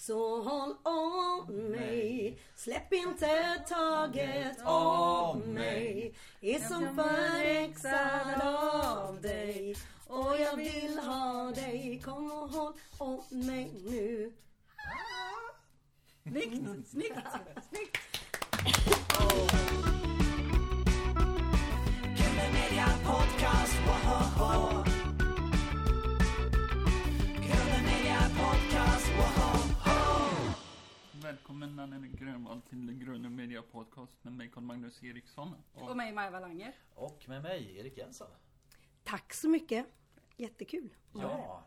Så håll om mig. Släpp inte taget om mig. Är som förhäxad av dig. Och jag vill ha dig. Kom och håll om mig nu. Snyggt, snyggt, snyggt. Välkommen Nanne Grönvall till Gröna Media Podcast med mig Carl-Magnus Eriksson. Och Och mig Maja Wallanger. Och med mig, Erik Jensen. Tack så mycket Jättekul Ja,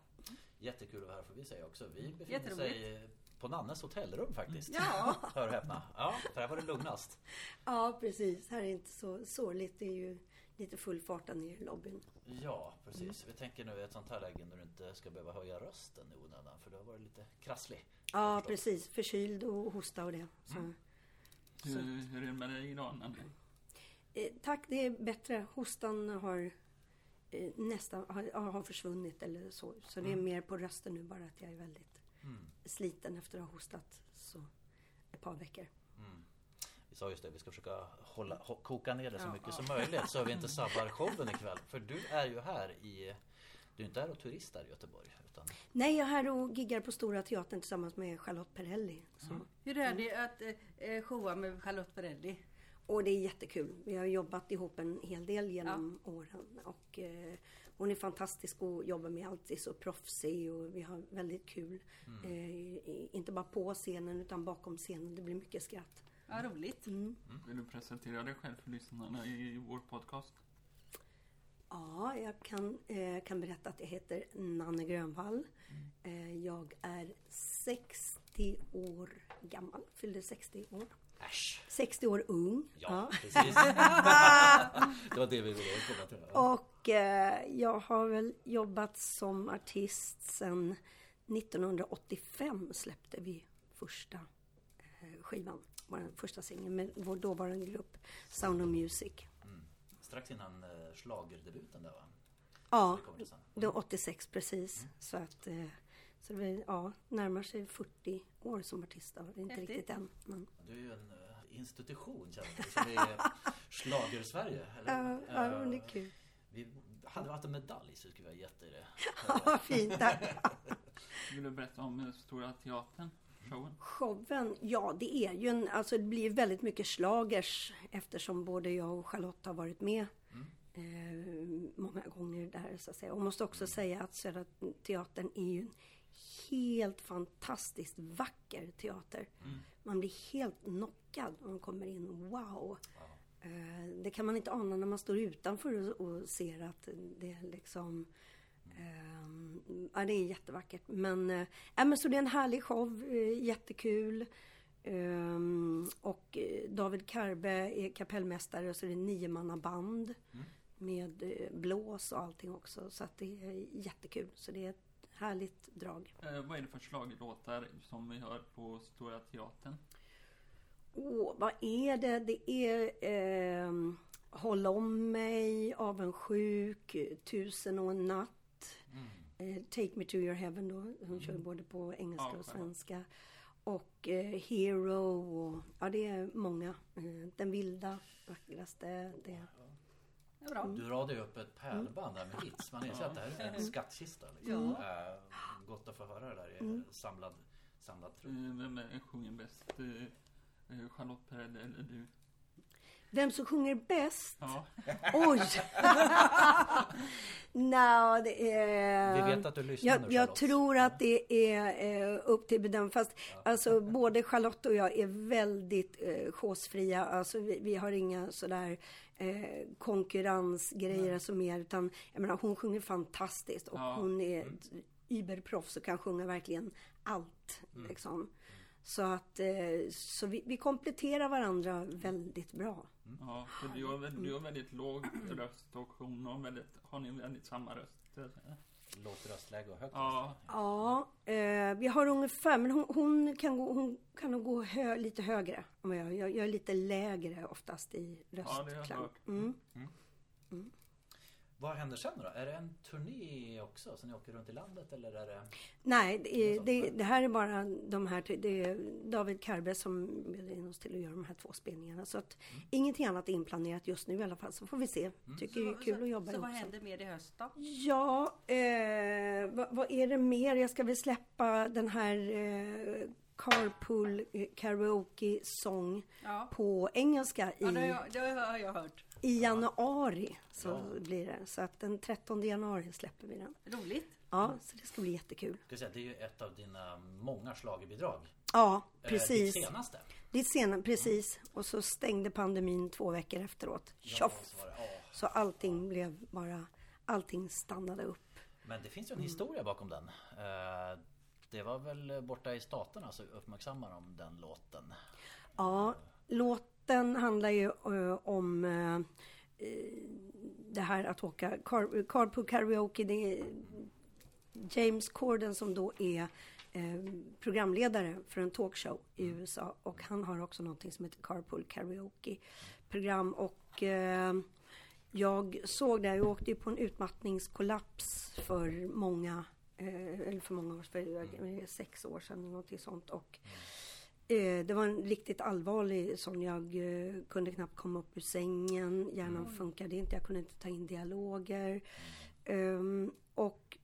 jättekul att vara här får vi säga också. Vi befinner sig på Nannes hotellrum faktiskt. Ja. Hör och häpna. Ja, för här var det lugnast. Ja precis, här är inte så sorgligt Det är ju lite full fart nere i lobbyn Ja, precis. Vi tänker nu i ett sånt här läge när du inte ska behöva höja rösten i onödan. För du har varit lite krasslig. Ja precis, förkyld och hosta och det så. hur, hur är det med dig idag Nanne? Eh, tack, det är bättre. Hostan har eh, nästan har, har försvunnit eller så. Så det är mer på rösten nu bara att jag är väldigt sliten efter att ha hostat så ett par veckor. Vi sa just det, vi ska försöka hålla, koka ner det så mycket som möjligt så vi inte sabbar showen ikväll. För du är ju här i... Du är inte här och turistar i Göteborg. Utan Nej, jag är här och giggar på Stora Teatern tillsammans med Charlotte Perrelli. Så. Hur är det att eh, showa med Charlotte Perrelli? Och det är jättekul. Vi har jobbat ihop en hel del genom åren. Och eh, hon är fantastisk att jobba med. Alltid så proffsig och vi har väldigt kul. Eh, i- inte bara på scenen utan bakom scenen. Det blir mycket skratt. Ja, roligt. Vill du presentera dig själv för lyssnarna i vår podcast? Ja, jag kan, eh, kan berätta att jag heter Nanne Grönvall. Eh, jag är 60 år gammal. Fyllde 60 år. äsch! 60 år ung. Ja, precis. det var det vi ville komma till. Ja. Och eh, jag har väl jobbat som artist sedan 1985 släppte vi första eh, skivan. Vår första singel med vår dåvarande grupp Sound of Music. Strax innan eh, schlagerdebuten där va? Ja, Det var 86 precis. Så att eh, så det var, ja, närmar sig 40 år som artist. Då. Det är inte Häftigt. riktigt än. Men, Du är ju en eh, institution känner jag som är schlager-Sverige. eller? ja, ja, men det är kul. Vi hade vi haft en medalj så skulle vi ha gett dig det. Ja, fint. Vill du berätta om Stora Teatern, showen? Showen, ja det är ju en, alltså det blir väldigt mycket slagers eftersom både jag och Charlotte har varit med eh, många gånger där så att säga. Och måste också säga att Södra Teatern är ju en helt fantastiskt vacker teater. Man blir helt knockad när man kommer in. Wow! Eh, det kan man inte ana när man står utanför och, och ser att det är liksom ja, det är jättevackert. Men, eh, ja, men så det är en härlig show, eh, jättekul. Ehm, och eh, David Karbe är kapellmästare och så är det niomannaband med eh, blås och allting också. Så att det är jättekul. Så det är ett härligt drag. Eh, vad är det för schlagerlåtar som vi hör på Stora Teatern? Åh, vad är det? Det är ehm, Håll om mig, Avundsjuk, Tusen och en natt. Eh, Take me to your heaven då. Hon kör både på engelska Ja, och svenska. Och eh, Hero och ja det är många. Eh, den vilda, vackraste. Det. Ja, bra. Du radade ju upp ett pärlband där med hits. Man inser att det här är en skattkista. Liksom. Eh, Gott att få höra det där i samlad, samlad trupp. Vem är, sjunger bäst? Charlotte Perrelli eller du? Vem som sjunger bäst? Ja, Oj! Nå, det är... Vi vet att du lyssnar jag, nu, jag tror att det är eh, upp till bedömning. Fast alltså, både Charlotte och jag är väldigt eh, chosefria. Alltså, vi, vi har inga sådär eh, konkurrensgrejer som mer. Utan jag menar, hon sjunger fantastiskt. Och Ja. hon är ett überproffs och kan sjunga verkligen allt. Liksom. Så att eh, så vi, vi kompletterar varandra väldigt bra. Ja för du har, du har väldigt låg röst och hon har väldigt, har ni väldigt samma röst? Lågt röstläge och högt Ja, Ja, eh, vi har ungefär, men hon, hon kan, gå, hon kan nog gå hö, lite högre jag, jag Jag är lite lägre oftast i Ja, det har jag röstklang. hört. Mm. Vad händer sen då? Är det en turné också? Så ni åker runt i landet eller är det? Nej, det, det, det här är bara de här, det är David Karbe som bjuder in oss till att göra de här två spelningarna. Så att ingenting annat är inplanerat just nu i alla fall. Så får vi se. Tycker det är kul att jobba Så ihop. vad så. händer mer i höst då? Ja, eh, vad, vad är det mer? Jag ska väl släppa den här eh, Carpool Karaoke Song Ja. på engelska i, Ja, det, har jag, det har jag hört. I januari. Så blir det. Så att den 13 januari släpper vi den. Roligt. Ja, så det ska bli jättekul. Ska jag säga, det är ju ett av dina många schlagerbidrag. Ja, Eh, precis. Ditt senaste. Ditt sena, precis. Och så stängde pandemin två veckor efteråt. Ja, Tjoff! så var det. Ja. Så allting blev bara, allting stannade upp. Men det finns ju en Mm. historia bakom den. Eh, Det var väl borta i Staterna så uppmärksammar de den låten. Ja, låten handlar ju eh, om eh, det här att åka car, carpool karaoke. Det är James Corden som då är eh, programledare för en talkshow i USA. Och han har också någonting som heter Carpool Karaoke program. Och jag såg det, jag åkte ju på en utmattningskollaps för många, eller för många år, för sex år sedan eller någonting sånt. Och Eh, det var en riktigt allvarlig sån. Jag eh, kunde knappt komma upp ur sängen. Hjärnan funkade inte. Jag kunde inte ta in dialoger. Ehm, och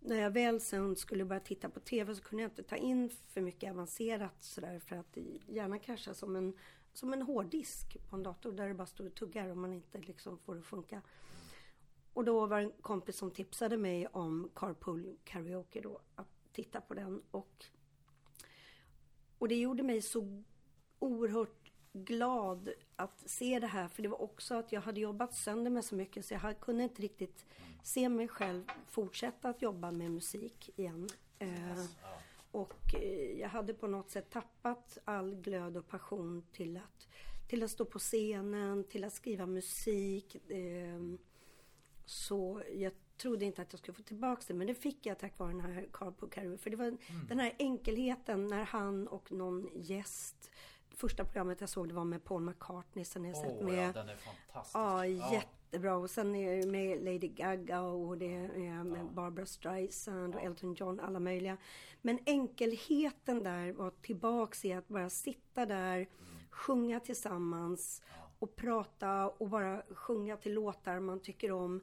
när jag väl sen skulle börja titta på TV så kunde jag inte ta in för mycket avancerat sådär för att hjärnan kraschar som en, som en hårddisk på en dator där det bara står och tuggar och man inte liksom får det att funka. Och då var det en kompis som tipsade mig om Carpool Karaoke då, att titta på den och och det gjorde mig så oerhört glad att se det här. För det var också att jag hade jobbat sönder mig så mycket så jag kunde inte riktigt se mig själv fortsätta att jobba med musik igen. Eh, och eh, jag hade på något sätt tappat all glöd och passion till att, till att stå på scenen, till att skriva musik. Eh, så jag trodde inte att jag skulle få tillbaka det, men det fick jag tack vare den här Carpool Karaoke. För det var den här enkelheten när han och någon gäst Första programmet jag såg det var med Paul McCartney, sen har jag sett med ja, den är fantastisk. Ja, jättebra. Och sen är det med Lady Gaga och det är med Barbara Streisand och Elton John, alla möjliga. Men enkelheten där var tillbaks i att bara sitta där, sjunga tillsammans och prata och bara sjunga till låtar man tycker om.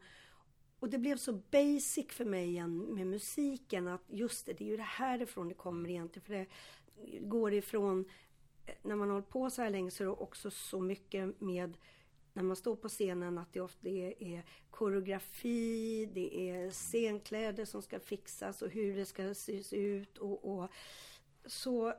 Och det blev så basic för mig igen med musiken att just det, det är ju det härifrån det kommer egentligen. För det går ifrån, när man håller på så här länge så är det också så mycket med när man står på scenen att det ofta är, är koreografi, det är scenkläder som ska fixas och hur det ska se ut och, och så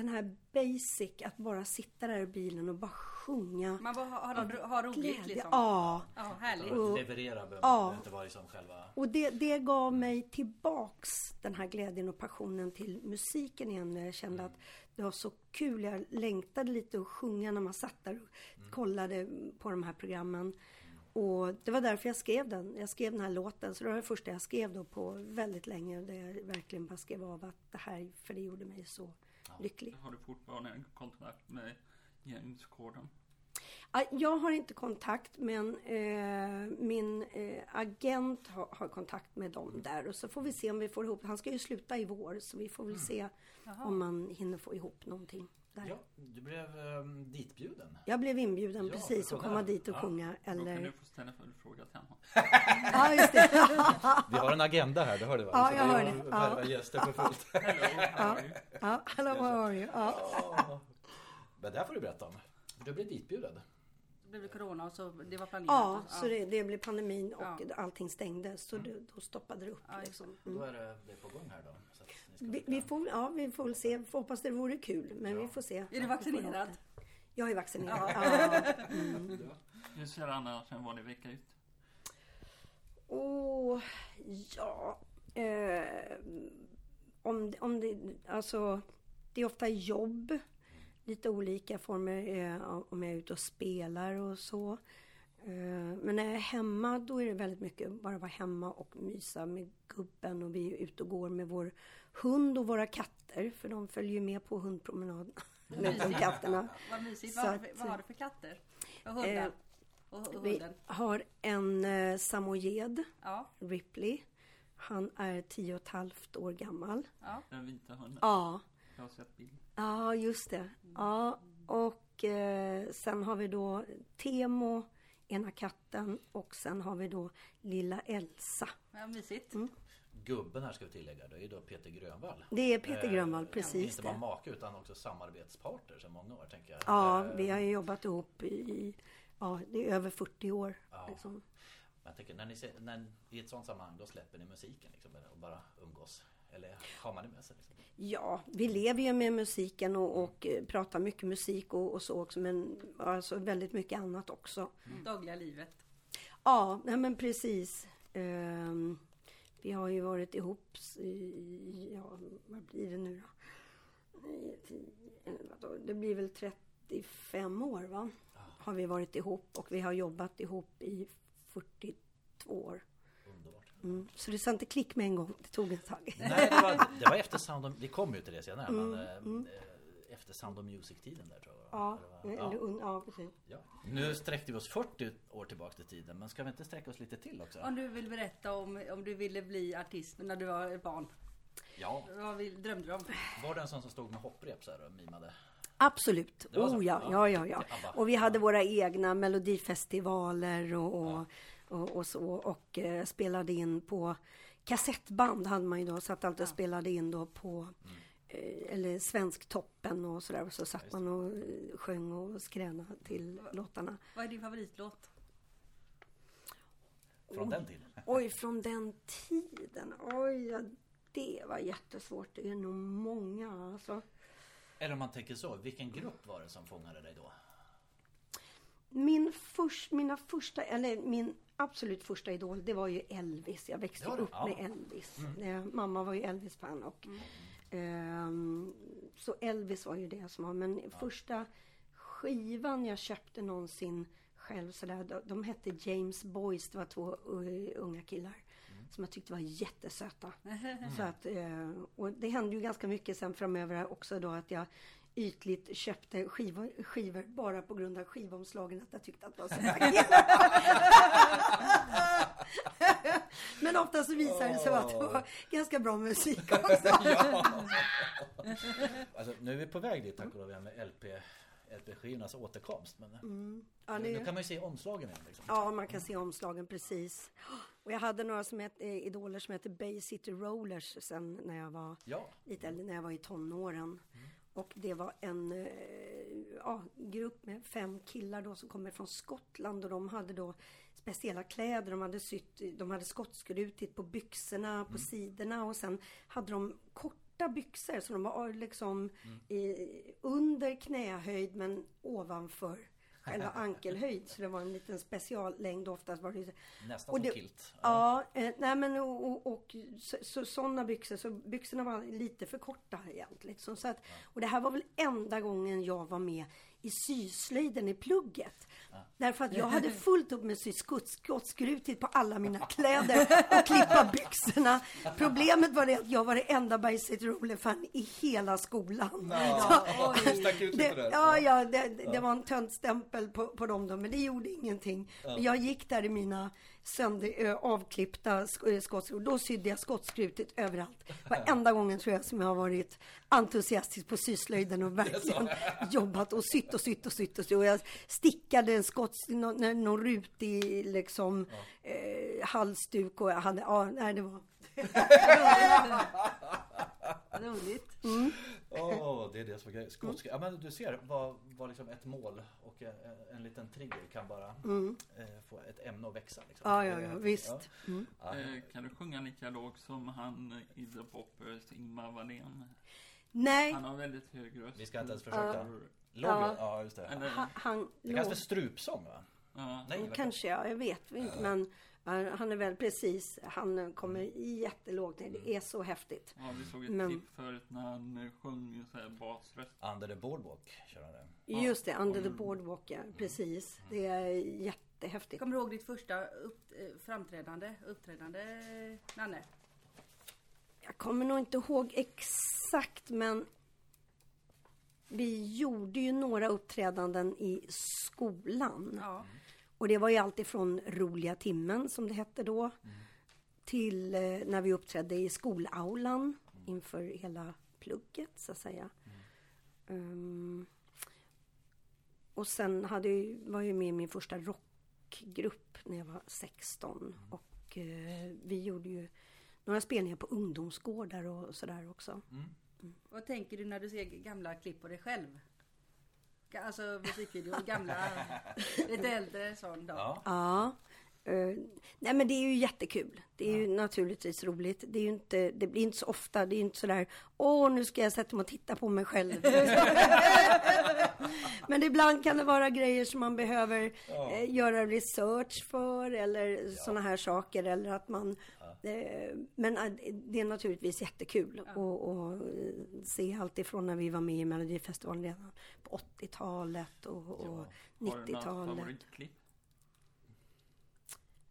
den här basic, att bara sitta där i bilen och bara sjunga. Man bara har, har, har roligt Glädje. liksom. Ja. Ja, härligt. Och- Leverera behöver Ja. inte vara liksom själva... Och det, det gav mig tillbaks den här glädjen och passionen till musiken igen. När jag kände att det var så kul. Jag längtade lite att sjunga när man satt där och kollade på de här programmen. Och det var därför jag skrev den. Jag skrev den här låten. Så det var det första jag skrev då på väldigt länge. Där jag verkligen bara skrev av att det här, för det gjorde mig så lycklig. Har du fortfarande kontakt med James Corden? Ja, Jag har inte kontakt men eh, min eh, agent har, har kontakt med dem där och så får vi se om vi får ihop. Han ska ju sluta i vår så vi får väl se om man hinner få ihop någonting där. Ja, du blev um, ditbjuden. Jag blev inbjuden Ja, precis att komma dit och Ja. sjunga Då kan du eller... få ställa följdfråga till honom. Ja, just det. Vi har en agenda här, det hör du va? Ja, jag hör har det. Ja. gäster för fullt. Hello, how are you? Ja, hello, how are you? Ja. Det här får du berätta om. Du blev ditbjuden. Det blev corona och så det var planerat. Ja, så det, det blev pandemin och Ja. allting stängdes så det, då stoppade det upp. Ja, Liksom. Då är det, det är på gång här då. Vi, vi, får, ja, vi får se. Vi får hoppas det vore kul, men vi får se. Är du vaccinerad? Jag är vaccinerad. Ja. Hur ser annars en vanlig vecka ut? Åh, ja. Eh, om, om det, alltså, det är ofta jobb. Lite olika former eh, om jag är ute och spelar och så. Eh, men när jag är hemma då är det väldigt mycket bara vara hemma och mysa med gubben och vi är ute och går med vår hund och våra katter för de följer ju med på hundpromenaden. Med de katterna. Vad mysigt. Vad har, du att- för, vad har du för katter? Och hundar? Eh, Och Vi hunden. har en eh, samojed, Ja, Ripley. Han är tio och ett halvt år gammal. ja. Den vita hunden. Ja, Jag har sett bild. ja just det. Ja, och eh, sen har vi då Temo, ena katten och sen har vi då lilla Elsa. ja mysigt. Mm. Gubben här ska vi tillägga, det är då Peter Grönvall. Det är Peter Eh, Grönvall, precis Inte bara make utan också samarbetspartner sedan många år tänker jag. Ja, Eh, vi har ju jobbat ihop i, ja, det är över 40 år. Ja. Liksom. Men jag tänker, när ni ser, när, i ett sånt sammanhang då släpper ni musiken liksom, och bara umgås? Eller har man det med sig? Liksom? Ja, vi lever ju med musiken och, och eh, pratar mycket musik och, och så också, men alltså väldigt mycket annat också. Dagliga livet. Ja, nej men precis. Ehm, vi har ju varit ihop i, ja, vad blir det nu då? Det blir väl 35 år va? Har vi varit ihop och vi har jobbat ihop i 42 år. Mm. Så det sa inte klick med en gång, det tog ett tag. Nej, det var, det var efter Sound of, Vi kommer ju till det senare, men eh, eh, efter Sound of Music-tiden där tror jag. Mm, Ja, Eller ja. ja precis. Ja. Nu sträckte vi oss 40 år tillbaka i tiden, men ska vi inte sträcka oss lite till också? Om du vill berätta om, om du ville bli artist när du var barn. Ja, Vad vill, drömde du om? var det en sån som stod med hopprep så här och mimade? Absolut. Oh ja, Ja. ja, ja, ja. Och vi hade våra egna melodifestivaler och, och, och, och så och eh, spelade in på kassettband hade man ju då, satt alltid och spelade in då på eh, eller Svensktoppen och sådär. Och så satt man och eh, sjöng och skränade till låtarna. Vad är din favoritlåt? Från den tiden? Oj, från den tiden. Oj, ja, det var jättesvårt. Det är nog många alltså. Eller om man tänker så, vilken grupp var det som fångade dig då? Min först, mina första, eller min absolut första idol, det var ju Elvis. Jag växte det? upp Ja. med Elvis. Eh, mamma var ju Elvis-fan och ehm, så Elvis var ju det som var. Men första skivan jag köpte någonsin själv sådär, de, de hette James Boys. Det var två uh, unga killar som jag tyckte var jättesöta. Så att, eh, och det hände ju ganska mycket sen framöver också då att jag ytligt köpte skivor, skivor bara på grund av skivomslagen att jag tyckte att det var så Men ofta så visade det sig att det var ganska bra musik också. Alltså, nu är vi på väg dit tack och lov med LP, LP-skivornas återkomst. Men Ja, nu, nu kan man ju se omslagen igen. Liksom. ja, man kan se omslagen precis. Och jag hade några som het, eh, idoler som hette Bay City Rollers sen när jag var Ja, lite äldre, när jag var i tonåren. Och det var en eh, ja, grupp med fem killar då som kommer från Skottland. Och de hade då speciella kläder. De hade sytt, de hade skottskrutit på byxorna, på sidorna. Och sen hade de korta byxor. Så de var liksom i, under knähöjd men ovanför själva ankelhöjd. Så det var en liten speciallängd oftast var det nästan Och som det- kilt. Ja, eh, nej men och, och, och så, så, sådana byxor, så byxorna var lite för korta egentligen. Så, så att, och det här var väl enda gången jag var med i syslöjden i plugget. Därför att jag hade fullt upp med att sy skott- skottskrutigt på alla mina kläder och klippa byxorna. Problemet var det att jag var det enda Bergstedt Roller-fan i hela skolan. Ja, lite Det, där. ja, ja, det, det var en töntstämpel på, på dem då, men det gjorde ingenting. Men Jag gick där i mina sönder, ö, avklippta eh, skottskrut. Då sydde jag skottskrutet överallt. Varenda gången tror jag som jag har varit entusiastisk på syslöjden och verkligen jobbat och sytt och sytt och sytt och sytt. Och jag stickade en skotts, någon, någon rutig liksom eh, halsduk och jag hade, ja, nej det var Roligt. Åh, det är det som är grejen. Skotsk... Ja, men du ser vad, vad liksom ett mål och en, en liten trigger kan bara eh, få ett ämne att växa. Liksom. Ja, ja, ja, visst. Mm. Ja. Eh, kan du sjunga lika lågt som han i The Poppers, Ingmar Wallén? Nej, Han har väldigt hög röst. Vi ska inte ens försöka. Låg, Ja. ja. just det. Han, han Det kallas för strupsång va? ja. Nej, vad- Kanske, ja, jag vet inte. Men eh, han är väl precis, han kommer jättelågt ner. Det är så häftigt. ja, vi såg ett Men- klipp förut när han sjöng så här basröst. Under the boardwalk kör han det. Just det, Under the Boardwalk, ja, precis. Det är jättehäftigt. Kommer du ihåg ditt första upp, eh, framträdande, uppträdande, Nanne? Jag kommer nog inte ihåg exakt, men vi gjorde ju några uppträdanden i skolan. Ja. Och det var ju alltid från roliga timmen som det hette då. Till eh, när vi uppträdde i skolaulan inför hela plugget så att säga. Ehm, och sen hade jag, var jag med i min första rockgrupp när jag var 16. Och eh, vi gjorde ju några spelningar på ungdomsgårdar och sådär också. Vad tänker du när du ser gamla klipp på dig själv? Alltså musikvideo, gamla, lite äldre sån då. Ja. Ja. Eh, nej men det är ju jättekul. Det är ju naturligtvis roligt. Det, är ju inte, det blir inte så ofta. Det är ju inte sådär, åh nu ska jag sätta mig och titta på mig själv. men ibland kan det vara grejer som man behöver eh, göra research för eller sådana här saker. Eller att man, eh, men eh, det är naturligtvis jättekul att att, eh, se allt ifrån när vi var med i Melodifestivalen redan på 80-talet och, och Har du något 90-talet.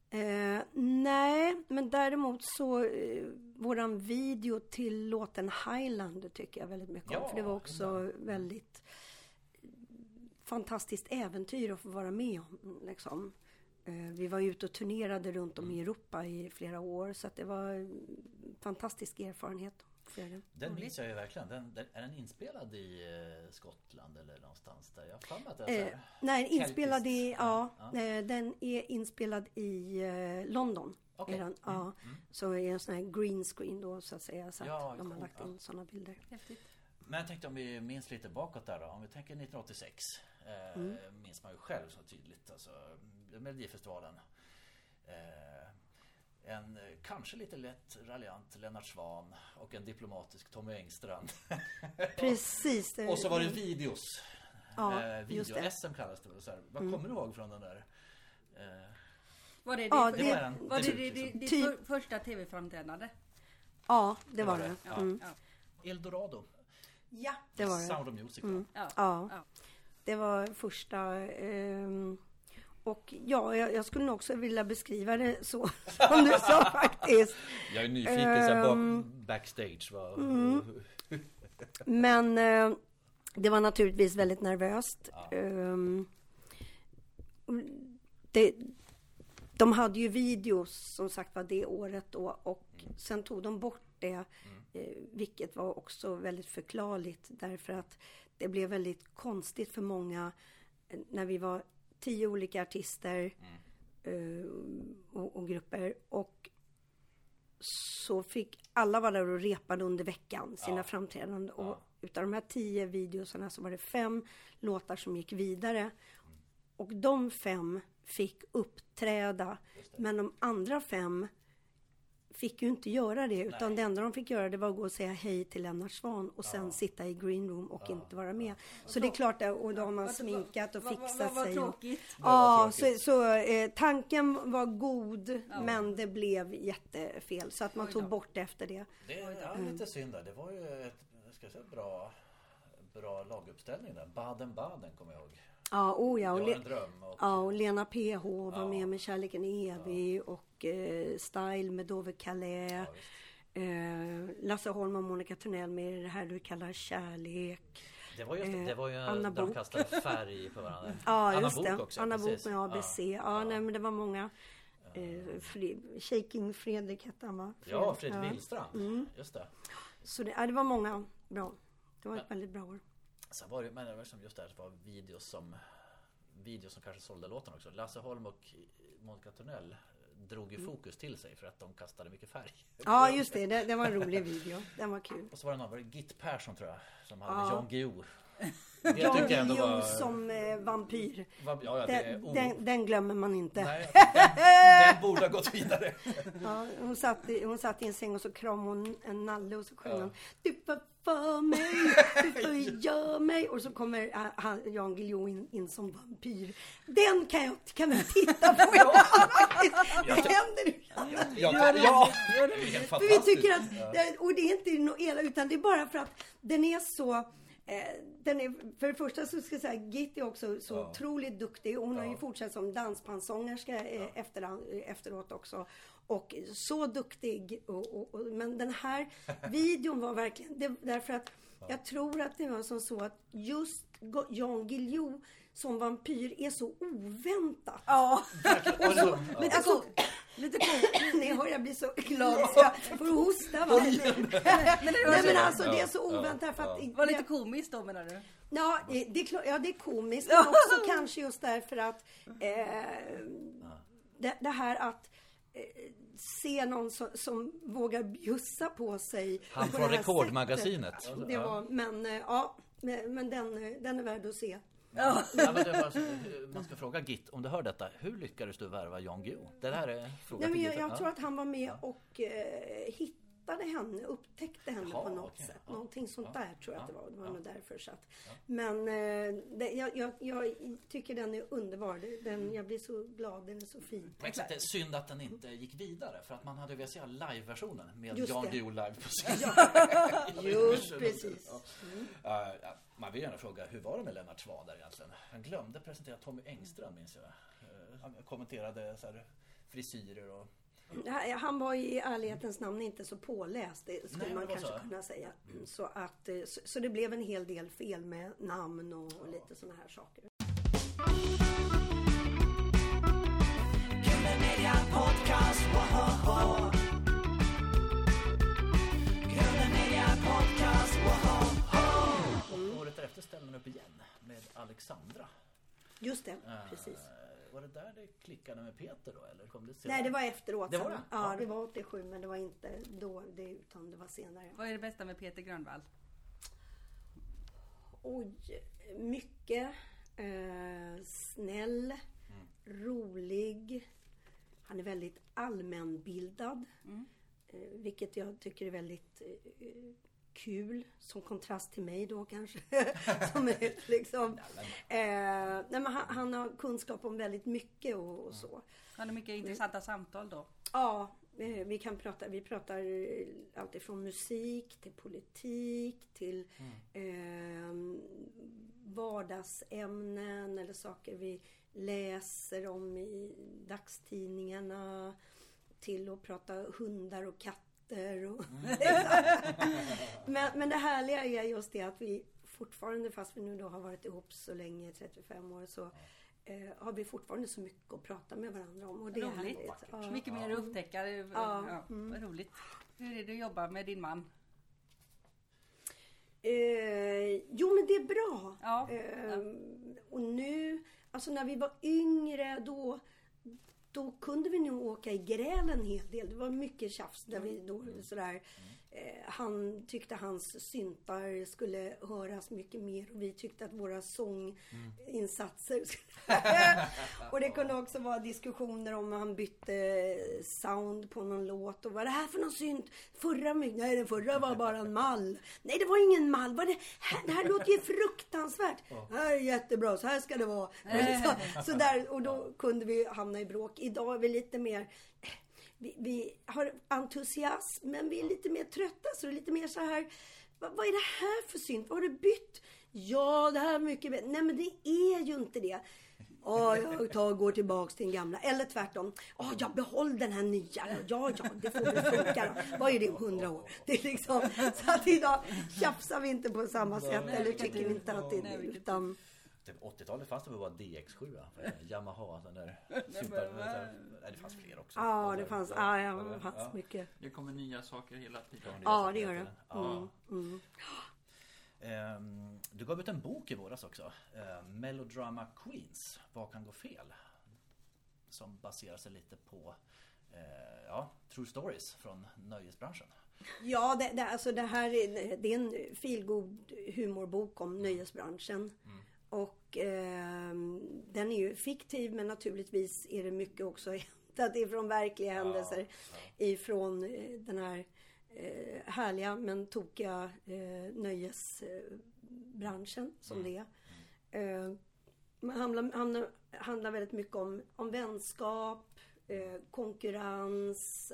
Eh, nej, men däremot så eh, våran video till låten Highland tycker jag väldigt mycket om. Ja, För det var också väldigt fantastiskt äventyr att få vara med om. Liksom. Eh, vi var ute och turnerade runt om i Europa i flera år så att det var en fantastisk erfarenhet. Det. Den minns jag ju verkligen. Den, den, är den inspelad i eh, Skottland eller någonstans där? Jag har att det är Eh, nej, inspelad i, ja, Ja. eh, den är inspelad i eh, London. Okej. Är den, ja. Så är en sån här green screen då så att säga. Så att Ja, de har lagt ja. in sådana bilder. Häftigt. Men jag tänkte om vi minns lite bakåt där då. Om vi tänker 1986. Eh, Mm. Minns man ju själv så tydligt. Alltså Melodifestivalen. Eh, en eh, kanske lite lätt raljant Lennart Svan och en diplomatisk Tommy Engstrand. Precis. det- och så var det videos. Ja, eh. Mm. Video-SM kallas det väl. Så här. Vad kommer du ihåg från den där? Eh, Var det, Ja, det var var en det, var det, liksom. Typ. för, första tv-framträdande? Ja, det Det var var det. det. Ja, Mm. ja, Eldorado. Ja, det var det. Sound of Music. Mm. ja. Ja, Ja. det var första. ehm, och ja, jag, jag skulle nog också vilja beskriva det så som du sa faktiskt. Jag är nyfiken så bak- backstage. Vad, Mm. Men eh, det var naturligtvis väldigt nervöst. Ehm, det, de hade ju videos som sagt var det året då och sen tog de bort det. Eh, vilket var också väldigt förklarligt därför att det blev väldigt konstigt för många eh, när vi var tio olika artister eh, och, och grupper och så fick alla vara där och repade under veckan sina Ja. framträdanden. Och Ja. utav de här tio videosarna så var det fem låtar som gick vidare. Och de fem fick uppträda. Men de andra fem fick ju inte göra det. Utan Nej. det enda de fick göra det var att gå och säga hej till Lennart Svan och sen sitta i green room och inte vara med. Så det är klart, det- och då har man sminkat och vad- fixat vad- vad sig. och- tråkigt. Ja, så, tråkigt. så eh, tanken var god men det blev jättefel så att man tog bort det efter det. Det är ja, lite synd där. Det var ju ett jag ska säga, bra, bra laguppställning där. Baden-Baden kommer jag ihåg. Ja, oh ja, och, Le-. Och, ja, och Lena PH var Ja. med med Kärleken är evig och eh, Style med Dove Calais. ja. Eh, Lasse Holm och Monica Törnell med det här du kallar kärlek. det var just det. eh, Det var ju Anna där de Bok. kastade färg på varandra. Ja, Anna just Bok det. också. Anna Bok precis. med ABC. Ja, Ja. nej men det var många. Eh, Fre- Shaking Fredrik hette han va? Ja, Fredrik Ja. Willstrand. Mm. Just det. Så det, ja, det var många bra. Det var ett väldigt bra år. Sen var det, som just det det var videos som Videos som kanske sålde låten också. Lasse Holm och Monica Törnell drog ju fokus till sig för att de kastade mycket färg. Mm. Ja, just det. det. Det var en rolig video. Den var kul. Och så var det någon, var det Git Persson tror jag, som hade Ja. Jan Guillou. Det tycker jag ändå var... som eh, vampyr. var ja, ja, det är Den, o- den, den glömmer man inte. Nej, den, den borde ha gått vidare. Ja, hon, satt i, hon satt i en säng och så kramade hon en nalle och så sjöng Ja. hon Du var för mig, du förgör mig. Och så kommer han, Jan Guillou in, in som vampyr. Den kan, jag, kan vi titta på faktiskt. Det händer Ja, ja, ja. det är helt För vi tycker att, och det är inte något elakt utan det är bara för att den är så den är, för det första så ska jag säga Git är också så Ja. otroligt duktig och hon har ju Ja. fortsatt som dansbandssångerska eh, efter, efteråt också. Och så duktig. Och, och, och, men den här videon var verkligen, det, därför att jag tror att det var som så att just Jan Guillou som vampyr är så oväntat. Ja, Och så- ja. lite Alltså. Lite cool. Ni hör jag blir så glad så jag får hosta. Va? Men det var, Nej men så, alltså det är så oväntat för att... var lite komiskt då menar du? Ja, det är, klart, ja, det är komiskt. Men också kanske just därför att eh, det, det här att eh, se någon som, som vågar bjussa på sig. Han från det Rekordmagasinet. Det var, men eh, ja, men men den, den är värd att se. Ja, men det var, så- man ska fråga Git, om du hör detta, hur lyckades du värva Jan Guillou? Det här är Nej, men jag, jag Ja. tror att han var med och eh, hittade henne, upptäckte henne Jaha, på något okej. sätt. Ja. Någonting sånt Ja. där tror jag att det Ja. var. Det var Ja. nog därför. Så att. Men eh, det, jag, jag, jag tycker den är underbar. Den, jag blir så glad, den är så fin. På ett sätt är det synd att den inte gick vidare för att man hade velat se live-versionen med Just Jan. Guillou live på scen. Just precis. Ja, ja, man vill gärna fråga, hur var det med Lennart Swahn där egentligen? Han glömde presentera Tommy Engström minns jag. Han kommenterade så här, frisyrer och... Ja, Han var i ärlighetens namn inte så påläst, det skulle Nej, man kanske så. kunna säga. Så, att, eh, så, så det blev en hel del fel med namn och lite sådana här saker. Och året därefter ställde man upp igen med Alexandra. Just det, Eh, precis. Var det där det klickade med Peter då eller kom det senare? Nej, det var efteråt. Det var det? Ja, det var 87 men det var inte då, det, utan det var senare. Vad är det bästa med Peter Grönvall? Oj, mycket. Eh, snäll, rolig. Han är väldigt allmänbildad. Eh, vilket jag tycker är väldigt eh, kul. Som kontrast till mig då kanske. Som är liksom, eh, nej, men han, han har kunskap om väldigt mycket och, och så. Har ni mycket intressanta samtal då? Ja, eh, vi kan prata, vi pratar allt ifrån musik till politik till eh, vardagsämnen eller saker vi läser om i dagstidningarna till att prata hundar och katter. Och men, men det härliga är just det att vi fortfarande, fast vi nu då har varit ihop så länge, 35 år, så eh, har vi fortfarande så mycket att prata med varandra om. Och det är Roligt. härligt. Ja. Mycket mer att upptäcka. Ja, Ja, Mm. Vad roligt. Hur är det att jobba med din man? Eh, jo men det är bra. Ja. Eh, och nu, alltså när vi var yngre då, då kunde vi nog åka i gräl en hel del. Det var mycket tjafs där vi då sådär. Eh, han tyckte hans syntar skulle höras mycket mer och vi tyckte att våra sånginsatser Och det kunde också vara diskussioner om han bytte sound på någon låt och vad är det här för någon synt? Förra Nej den förra var bara en mall. Nej det var ingen mall. Vad är det, här, det här låter ju fruktansvärt. Det här är jättebra, så här ska det vara. Så, så där, och då kunde vi hamna i bråk. Idag är vi lite mer vi, vi har entusiasm men vi är lite mer trötta så det är lite mer så här vad, vad är det här för synt? Vad har du bytt? Ja, det här är mycket bättre. Nej men det är ju inte det. Ja, jag tar, går tillbaks till den gamla. Eller tvärtom. Ja, jag behåll den här nya. Ja, ja, det får väl funka. Vad är det om hundra år? Det är liksom, så att idag tjafsar vi inte på samma sätt. Eller tycker vi inte att det är utan... Typ 80-talet fanns det väl bara DX7 för Yamaha. Den där super, nej, det fanns fler också. Ja, det fanns, ja, ja, det fanns Ja. mycket. Det kommer nya saker hela tiden. Ja, det gör det. Ja. Mm. Ehm, Du gav ut en bok i våras också. ehm, Melodrama Queens. Vad kan gå fel? Som baserar sig lite på eh, ja, True Stories från nöjesbranschen. Ja, det, det, alltså det här är, det är en feelgood humorbok om nöjesbranschen. Och eh, den är ju fiktiv men naturligtvis är det mycket också hämtat ifrån verkliga händelser. Ifrån eh, den här eh, härliga men tokiga eh, nöjesbranschen som det är. Eh, men handlar, handlar, handlar väldigt mycket om, om vänskap, eh, konkurrens.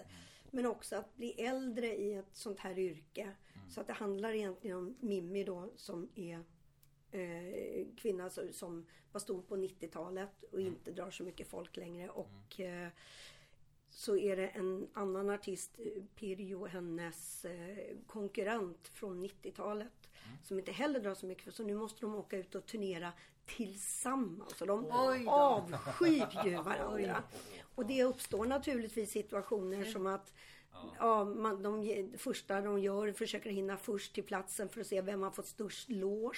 Men också att bli äldre i ett sånt här yrke. Så att det handlar egentligen om Mimmi då som är eh, kvinna så- som var stor på 90-talet och inte drar så mycket folk längre. Och eh, så är det en annan artist, eh, Pirjo, hennes eh, konkurrent från 90-talet. Som inte heller drar så mycket, så nu måste de åka ut och turnera tillsammans. Och de avskyr ju varandra. Och det uppstår naturligtvis situationer som att Ja, man, de, första de gör försöker hinna först till platsen för att se vem har fått störst då.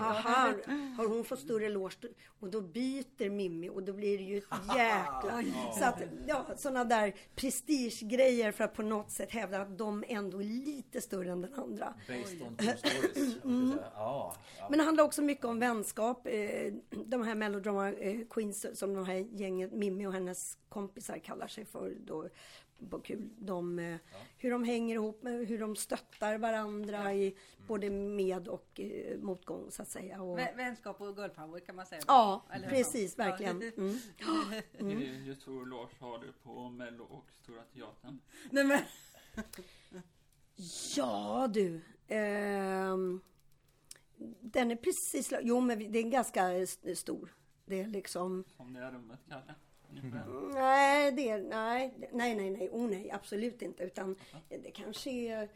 Aha, har hon fått större loge? Och då byter Mimmi och då blir det ju ett jäkla... Så att, ja, sådana där prestigegrejer för att på något sätt hävda att de ändå är lite större än den andra. Based on true stories. Mm. Ja, ja. Men det handlar också mycket om vänskap. Eh, De här melodrama eh, queens som de här gänget, Mimmi och hennes kompisar kallar sig för då kul. De, eh, Hur de hänger ihop, med, hur de stöttar varandra i både med och eh, motgång så att säga. Och, Vä- Vänskap och girl power kan man säga. ja, Eller precis, så. Ja. verkligen. Mm. Hur, hur stor loge har du på Mello och Stora Teatern? Nej, men, Ja du. ehm, den är precis... Jo, men det är ganska stor. Det är liksom... Som det är rummet kanske? Ungefär. Nej, det nej, nej, nej, nej, oh nej, absolut inte. Utan det kanske är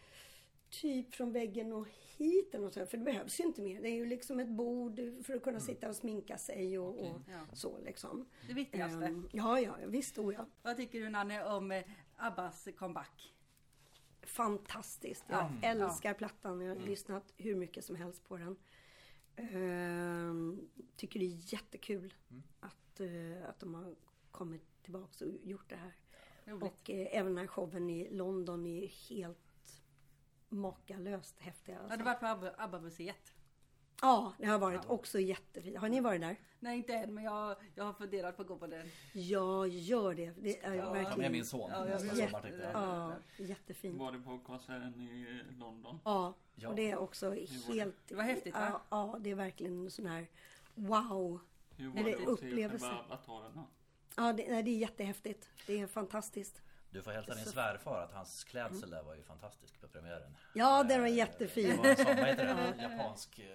typ från väggen och hit eller något sånt, För det behövs ju inte mer. Det är ju liksom ett bord för att kunna sitta och sminka sig och, och Ja. så liksom. det viktigaste. Ehm, ja, ja, visst, oh ja. Vad tycker du Nanne om eh, Abbas comeback? Fantastiskt. Jag Ja. älskar plattan. Jag har lyssnat hur mycket som helst på den. Ehm, tycker det är jättekul att, eh, att de har kommit tillbaka och gjort det här. Roligt. Och eh, även den här showen i London är helt makalöst häftiga. Har Alltså. du varit på Abba- ABBA-museet? Ja, det har varit också jättefint. Har ni varit där? Nej, inte än, men jag, jag har funderat på att gå på den. Ja, gör det. Det är Ja, Ta med verkligen... min son Ja, jag nästa vet. sommar tänkte jag. Ja, jättefint. Var du på konserten i London? Ja, Ja. och det är också det? helt... Det var häftigt, va? ja, ja, det är verkligen en sån här wow. Hur var Är det det att se upplevelse? själva avatarerna? Ja, det, nej, det är jättehäftigt. Det är fantastiskt. Du får hälsa din svärfar att hans klädsel där var ju fantastisk på premiären. Ja, den var Eh, jättefin. Det var en sån, vad heter det? Japansk... eh,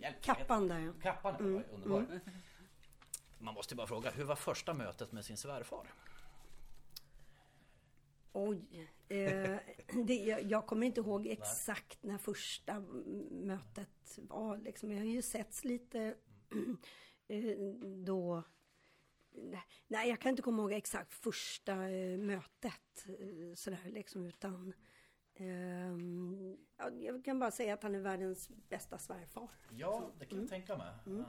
hjälp, Kappan där, ja. Kappan var ju underbar. Man måste bara fråga, hur var första mötet med sin svärfar? Oj. Eh, det, jag, jag kommer inte ihåg exakt när första mötet var. Liksom. Jag har ju setts lite eh, då. Nej, jag kan inte komma ihåg exakt första eh, mötet eh, sådär liksom utan ja, jag kan bara säga att han är världens bästa svärfar. Ja, det kan jag tänka mig. Eh,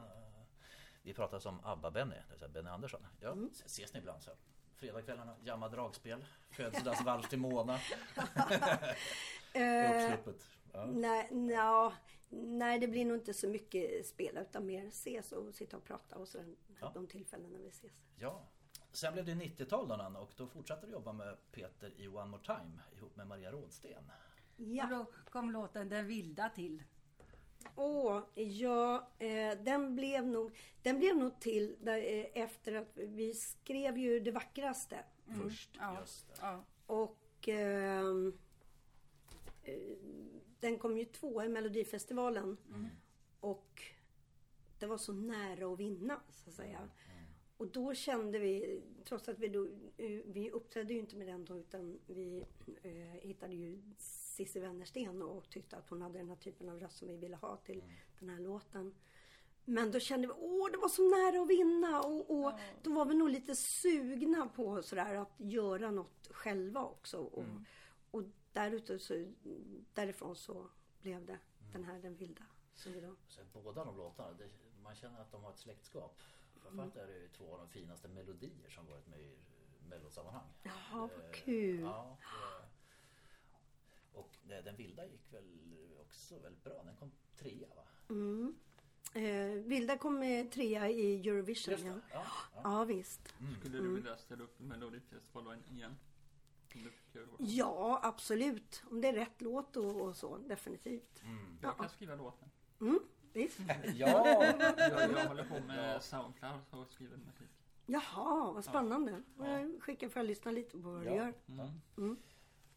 Vi pratade om ABBA-Benny, Benny Andersson. Ja, ses ni ibland så. Fredagskvällarna, jamma dragspel, födelsedagsvals till Mona. Uppsluppet. Ja. Nej, nja, nej, det blir nog inte så mycket spel utan mer ses och sitta och prata och sådär. Ja. De tillfällena vi ses. ja. Sen blev det 90-tal då Nanna, och då fortsatte du jobba med Peter i One More Time ihop med Maria Rådsten. Ja. Och då kom låten Den vilda till. Åh, ja, eh, den blev nog, den blev nog till där, eh, efter att vi skrev ju det vackraste först. Ja. Just det. Ja. Och ehm, eh, den kom ju två i Melodifestivalen. Och det var så nära att vinna, så att säga. Och då kände vi, trots att vi då, eh, vi uppträdde ju inte med den då, utan vi eh, hittade ju Cissi Wennersten och tyckte att hon hade den här typen av röst som vi ville ha till den här låten. Men då kände vi, åh det var så nära att vinna och, och då var vi nog lite sugna på sådär att göra något själva också. Och, och därute så, därifrån så blev det den här Den vilda. Som vi då. Så båda de låtarna, det, man känner att de har ett släktskap. Framförallt är det ju två av de finaste melodier som varit med i mellosammanhang. Jaha, vad Eh, kul. Ja, det, och det, den vilda gick väl också väldigt bra. Den kom trea va? Mm. Eh, Vilda kom med trea i Eurovision. Just Ja. det. Ja, ja. ja, visst. Skulle du vilja ställa upp i Melodifestivalen igen? Ja, absolut. Om det är rätt låt och, och så, definitivt. Jag kan skriva låten. Mm, visst. ja. Jag, jag håller på med Soundcloud och skriver musik. Jaha, vad spännande. Jag skickar för att lyssna lite på vad du Ja. gör.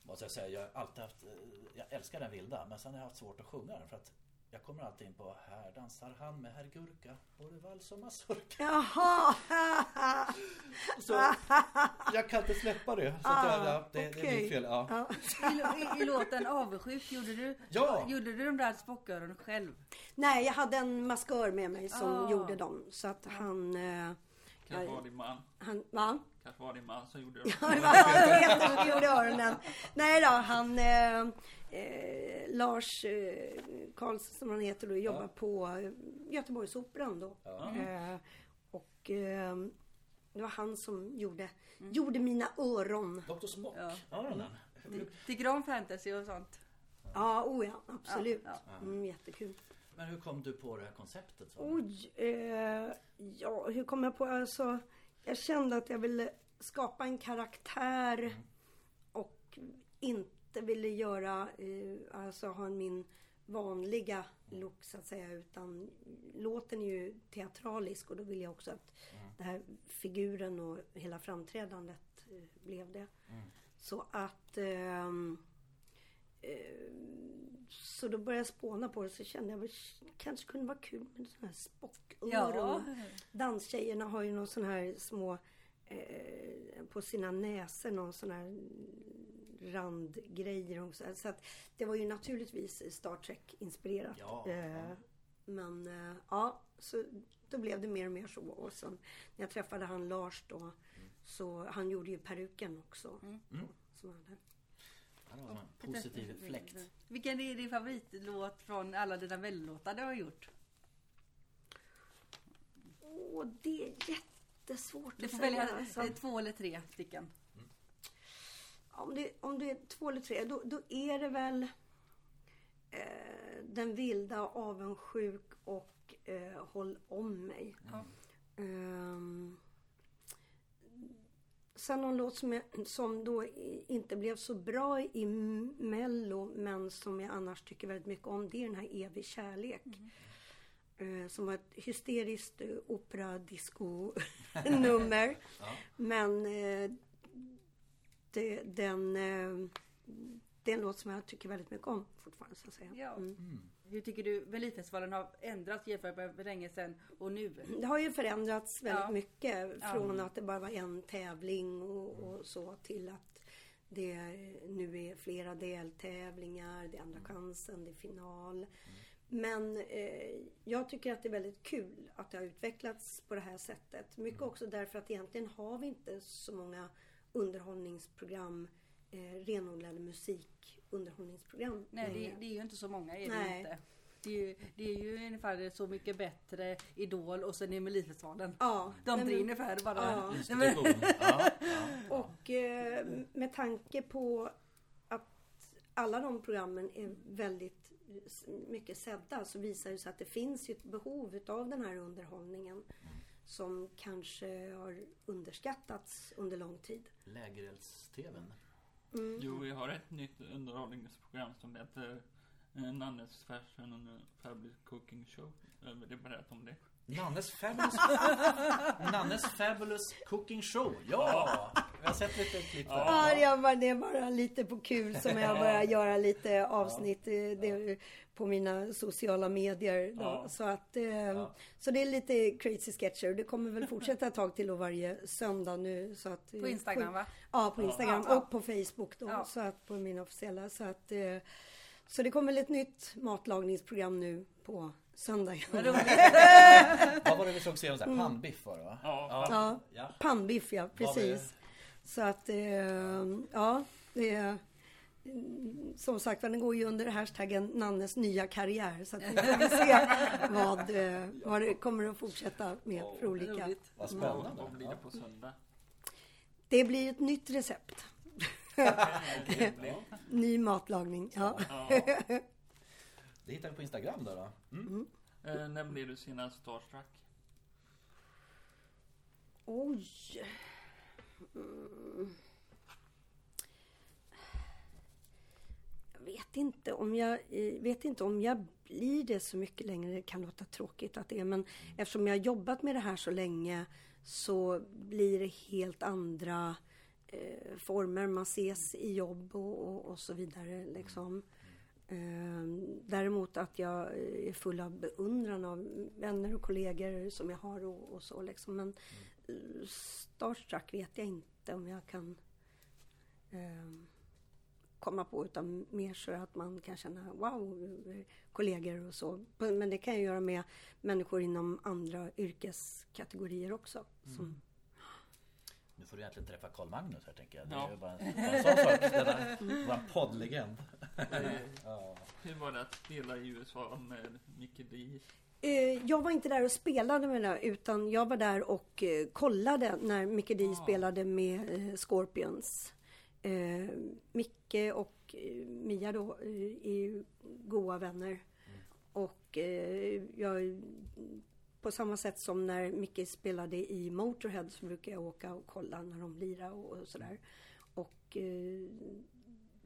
Måste jag säga, jag har alltid haft, eh, jag älskar den vilda men sen har jag haft svårt att sjunga den för att Jag kommer alltid in på Här dansar han med herr Gurka Både vals och mazurka Jaha! Så jag kan inte släppa det. Så att jag, ja, det, det är mitt fel. Ja. I, i, I låten Avundsjuk, gjorde du, Ja. gjorde du de där spocköronen själv? Nej, jag hade en maskör med mig som Ah. gjorde dem. Så att han... Eh, Kanske Ja. var din man. han va? Kanske var din man som gjorde det. Ja, det var han som gjorde öronen. Nej då, han... Eh, eh, Lars eh, Karlsson som han heter då, jobbar på eh, Göteborgsoperan då. Eh, och eh, det var han som gjorde, gjorde mina öron. Dr Spock. Ja. Öronen. Tycker du om fantasy och sånt? Ja, oh ja, absolut. Ja, Mm, jättekul. Men hur kom du på det här konceptet? Så? Oj, eh, ja hur kom jag på? Alltså, jag kände att jag ville skapa en karaktär och inte ville göra, eh, alltså ha min vanliga look så att säga utan låten är ju teatralisk och då vill jag också att den här figuren och hela framträdandet eh, blev det. Så att eh, så då började jag spåna på det så kände jag att det kanske kunde vara kul med sådana här spocköron. Danstjejerna har ju någon sån här små eh, på sina näsor någon sån här randgrejer och så, så att det var ju naturligtvis Star Trek inspirerat. Ja, eh, Men eh, ja, så då blev det mer och mer så. Och sen när jag träffade han Lars då så han gjorde ju peruken också. På, som han hade. Det var som en positiv fläkt. Vilken är din favoritlåt från alla dina mellolåtar du har gjort? Åh, det är jättesvårt Du att får säga. välja alltså. eh, två eller tre stycken. Om det, om det är två eller tre, då, då är det väl eh, Den vilda, avundsjuk och eh, Håll om mig. Ja. Ehm, sen någon låt som, jag, som då inte blev så bra i Mello men som jag annars tycker väldigt mycket om. Det är den här Evig kärlek. Eh, som var ett hysteriskt eh, opera-disco-nummer. Men eh, det, den, eh, det är en låt som jag tycker väldigt mycket om fortfarande så att säga. Ja. Mm. Hur tycker du Melodifestivalen har ändrats jämfört med för länge sedan och nu? Det har ju förändrats väldigt Ja. mycket från att det bara var en tävling och, och så till att det nu är flera deltävlingar, det är andra chansen, det är final. Men eh, jag tycker att det är väldigt kul att det har utvecklats på det här sättet. Mycket också därför att egentligen har vi inte så många underhållningsprogram, eh, renodlade musikunderhållningsprogram. Nej, det, längre. det är ju inte så många. Är det, Nej. inte. Det, är ju, det är ju ungefär Så mycket bättre, Idol och sen är Melodifestivalen. Ja, De tre men- ungefär bara. Ja. Ja, ja. Och eh, med tanke på att alla de programmen är väldigt mycket sedda så visar det sig att det finns ett behov utav den här underhållningen som kanske har underskattats under lång tid. Lägerelds-tvn. Mm. Jo, vi har ett nytt underhållningsprogram som heter eh, Nannes Fashion and Fabric Cooking Show. Jag vill berätta om det. Nannes Fabulous, Nannes Fabulous Cooking Show. Ja! Vi har sett lite klipp där. Ja, jag bara, det är bara lite på kul som jag börjar göra lite avsnitt eh, det, på mina sociala medier. Då. Ja. Så, att, eh, så det är lite crazy sketcher. Det kommer väl fortsätta ett tag till och varje söndag nu. Så att, eh, På Instagram va? Ja, på Instagram Ja. och på Facebook då. Ja. Så att på min officiella. Så att så det kommer väl ett nytt matlagningsprogram nu på söndag. Vad. Vad var det vi såg senast? där? Pannbiff var det va? Ja, Ja, Ja. pannbiff ja, precis. Så att, eh, ja, det är som sagt den går ju under hashtaggen Nannes nya karriär. Så att vi får se vad, eh, vad det kommer att fortsätta med för olika. Vad, spännande. vad blir det på söndag? Det blir ett nytt recept. Ny matlagning. Ja. Ja. Det hittar vi på Instagram då. då. Mm. Eh, när blir du senast starstruck? Oj. Mm. Jag vet inte om jag eh, vet inte om jag blir det så mycket längre. Det kan låta tråkigt att det är, men eftersom jag har jobbat med det här så länge så blir det helt andra eh, former. Man ses i jobb och, och, och så vidare. Liksom. Eh, däremot att jag är full av beundran av vänner och kollegor som jag har och, och så liksom. Men eh, mm. starstruck vet jag inte om jag kan eh, komma på utan mer så att man kan känna wow, kollegor och så. Men det kan jag göra med människor inom andra yrkeskategorier också. Som, mm. Nu får du egentligen träffa Carl Magnus här tänker jag. Det Ja. är ju bara, bara en sån sak. Denna, vår poddlegend. Ja. Hur var det att spela i USA med Mickey D? Eh, jag var inte där och spelade med det utan jag var där och eh, kollade när Micke D Ah. spelade med eh, Scorpions. Micke och Mia då är ju goda vänner. Och eh, jag, på samma sätt som när Micke spelade i Motorhead så brukar jag åka och kolla när de lirar och, och sådär. Och eh,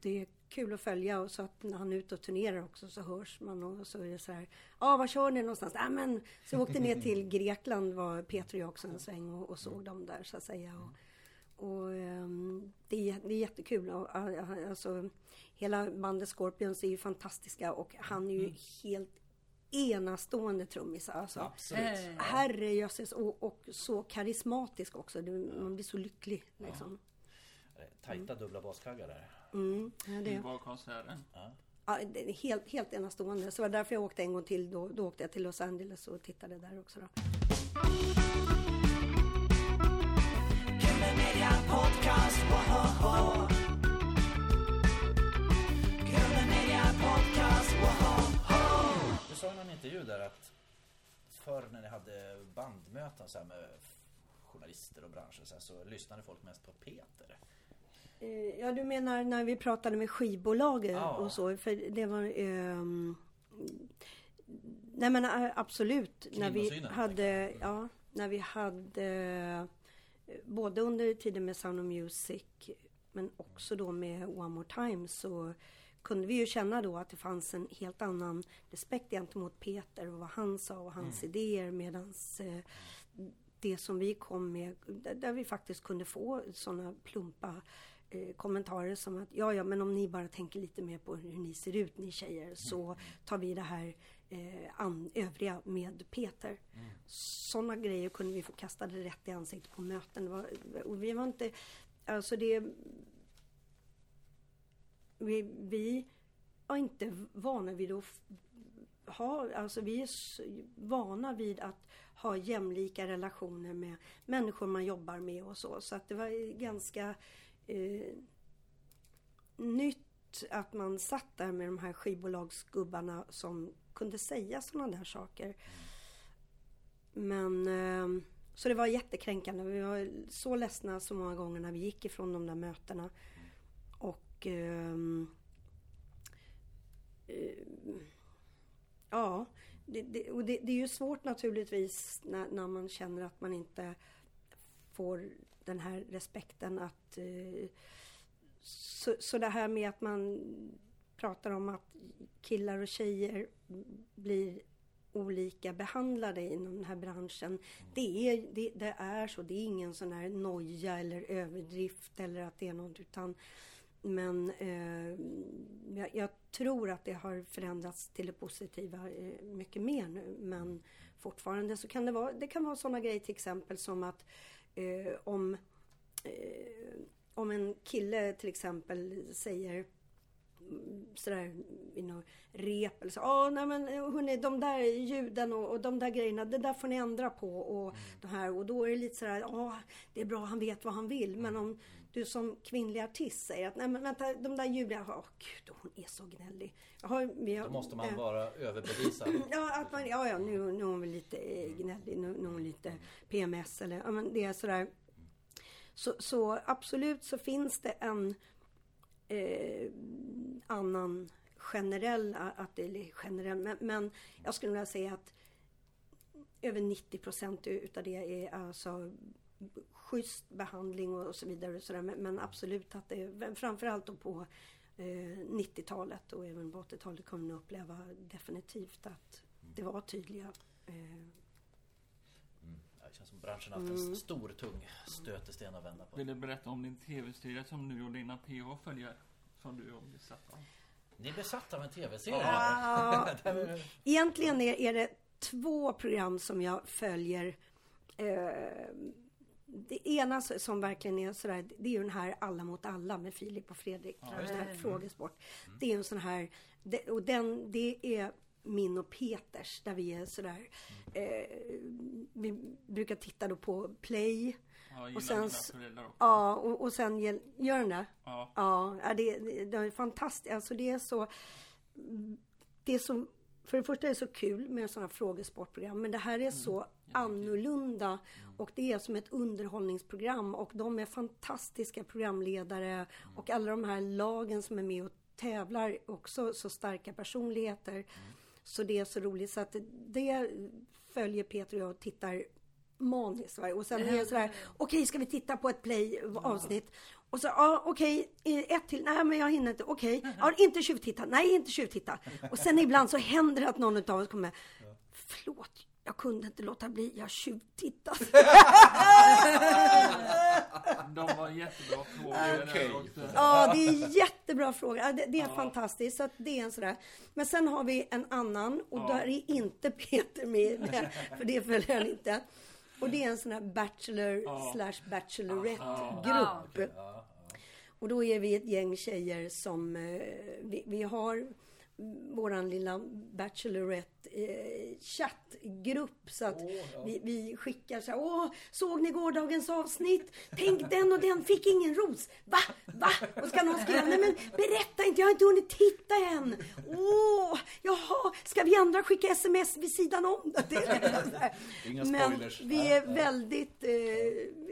det är kul att följa och så att när han är ute och turnerar också så hörs man och så är det så här. Ja, var kör ni någonstans? Ja, men så jag åkte ner till Grekland var Peter och jag också en sväng och, och såg dem där så att säga. Och, och ehm, det, är, det är jättekul. Ah, alltså, hela bandet Scorpions är ju fantastiska och han är ju helt enastående trummis. Alltså. Absolut. Herrejösses och, och så karismatisk också. Det, man blir så lycklig liksom. Eh, Tajta dubbla baskaggar där. Mm, ja, det, var konserten? ja, det är helt, helt enastående. Så det var därför jag åkte en gång till. Då, då åkte jag till Los Angeles och tittade där också. Då. Podcast, sa i någon intervju där att förr när ni hade bandmöten så med journalister och branscher så, så lyssnade folk mest på Peter. Eh, Ja, du menar när vi pratade med skivbolaget Ja. och så? För det var... ehm, nej men eh, absolut. När vi hade... Ja, när vi hade... eh, Både under tiden med Sound of Music men också då med One More Time så kunde vi ju känna då att det fanns en helt annan respekt gentemot Peter och vad han sa och hans idéer medans eh, det som vi kom med, där vi faktiskt kunde få sådana plumpa eh, kommentarer som att ja, ja, men om ni bara tänker lite mer på hur ni ser ut, ni tjejer, så tar vi det här eh, an, övriga med Peter. Sådana grejer kunde vi få kastade rätt i ansiktet på möten. Var, och vi var inte, alltså det vi, vi var inte vana vid att ha, alltså vi är vana vid att ha jämlika relationer med människor man jobbar med och så. Så att det var ganska eh, nytt att man satt där med de här skivbolagsgubbarna som kunde säga sådana där saker. Men eh, så det var jättekränkande. Vi var så ledsna så många gånger när vi gick ifrån de där mötena. Och ehm, eh, ja, det, det, och det, det är ju svårt naturligtvis när, när man känner att man inte får den här respekten att eh, så, så det här med att man pratar om att killar och tjejer blir olika behandlade inom den här branschen. Det är, det, det är så. Det är ingen sån här noja eller överdrift eller att det är något utan men eh, jag, jag tror att det har förändrats till det positiva eh, mycket mer nu. Men fortfarande så kan det vara, det kan vara sådana grejer till exempel som att eh, om, eh, om en kille till exempel säger mm, sådär i något rep eller så. Ja, nej men hörni, de där ljuden och, och de där grejerna, det där får ni ändra på och det här. Och då är det lite sådär, ja, det är bra, han vet vad han vill. Men om du som kvinnlig artist säger att nej men vänta, de där ljuden, åh gud, hon är så gnällig. Jag har, har, Då måste man eh, vara överbevisad. Ja, att man, ja, ja nu, nu är hon väl lite eh, gnällig, nu, nu är hon lite PMS eller, ja men det är sådär. Så, så absolut så finns det en eh, annan generell, att det är generell, men, men jag skulle vilja säga att över 90 procent utav det är alltså schysst behandling och så vidare. Och så där. Men, men absolut att det framförallt då på eh, 90-talet och även på 80-talet kommer man uppleva definitivt att det var tydliga eh, Ja, Det känns som branschen har haft en stor tung stötesten att vända på. Vill du berätta om din tv-serie som du och dina PH följer? Som du är besatt av? Ni är besatta av en tv-serie. Ja, egentligen är, är det två program som jag följer. Eh, det ena som verkligen är sådär, det är ju den här Alla mot alla med Filip och Fredrik. den här frågesport. Det är en sån här, det, och den, det är min och Peters där vi är sådär. Eh, vi brukar titta då på Play. Ja, Och sen. Ja, och, och sen gör den det? Ja. Ja, ja, det, det, det är fantastiskt. Alltså det är så... Det är så... För det första är det så kul med sådana frågesportprogram. Men det här är så annorlunda. Och det är som ett underhållningsprogram. Och de är fantastiska programledare. Och alla de här lagen som är med och tävlar också så starka personligheter. Så det är så roligt. Så att det följer Peter och jag och tittar maniskt. va. Och sen är det sådär, okej ska vi titta på ett play avsnitt? Och så, ja okej, eh, ett till, nej men jag hinner inte, okej, ja, inte tjuvtitta, nej inte tjuvtitta. Och sen ibland så händer det att någon av oss kommer, förlåt, jag kunde inte låta bli, jag tjuvtittat. De var jättebra frågor också. Ja, det är jättebra fråga. Ja, Det, det är fantastiskt. Så att det är en sådär. Men sen har vi en annan och där är inte Peter med, med för det följer han inte. Och det är en sån här Bachelor slash Bachelorette-grupp. Och då är vi ett gäng tjejer som eh, vi, vi har våran lilla Bachelorette eh, chattgrupp så att vi, vi skickar så här, Åh, såg ni gårdagens avsnitt? Tänk den och den fick ingen ros. Va? Va? Och ska någon skriva, nej men berätta inte, jag har inte hunnit titta än. Åh, jaha, ska vi andra skicka sms vid sidan om? Det är. Inga Men spoilers. vi är väldigt, eh,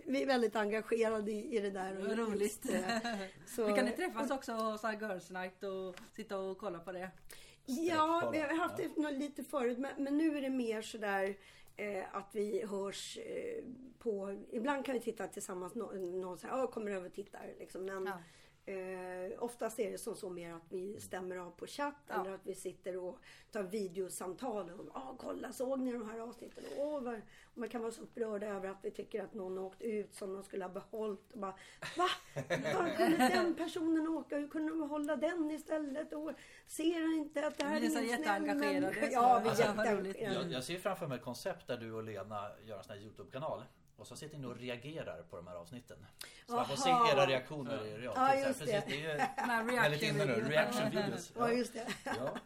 vi är väldigt engagerade i, i det där. Och Vad roligt. just, eh, så- Men kan ni träffas också och ha girls night och sitta och kolla på det? Ja, vi har haft det lite förut, men, men nu är det mer sådär eh, att vi hörs eh, på... Ibland kan vi titta tillsammans, nå- någon säger ja, kommer över och tittar. Liksom. Men Ja. Eh, oftast är det som så mer att vi stämmer av på chatt Ja. eller att vi sitter och tar videosamtal. Och, ah, kolla, såg ni de här avsnitten? Och man kan vara så upprörda över att vi tycker att någon har åkt ut som de skulle ha behållit. Och bara, Va? Var kunde den personen åka? Hur kunde de behålla den istället? Och ser han inte att det här Ni är snäll jätteengagerade, Ja, vi är Alltså, jätteengagerade. Jag, jag ser framför mig ett koncept där du och Lena gör en sån här Youtube-kanal. Och så sitter ni och reagerar på de här avsnitten. Så man får se era reaktioner i realtid. Ja, just Precis, det. det är ju De här väldigt reaction inne nu. videos. Reaction videos. Ja, just det. Ja.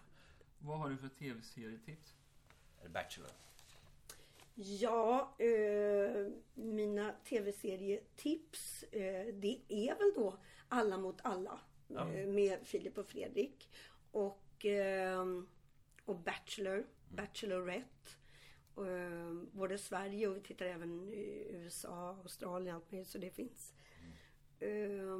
Vad har du för tv-serietips? Bachelor? Ja, eh, mina tv-serietips, eh, det är väl då Alla mot alla eh, med Filip och Fredrik. Och, eh, och Bachelor, Bachelorette. Eh, både Sverige och vi tittar även i USA, Australien, allt möjligt, så det finns. Eh,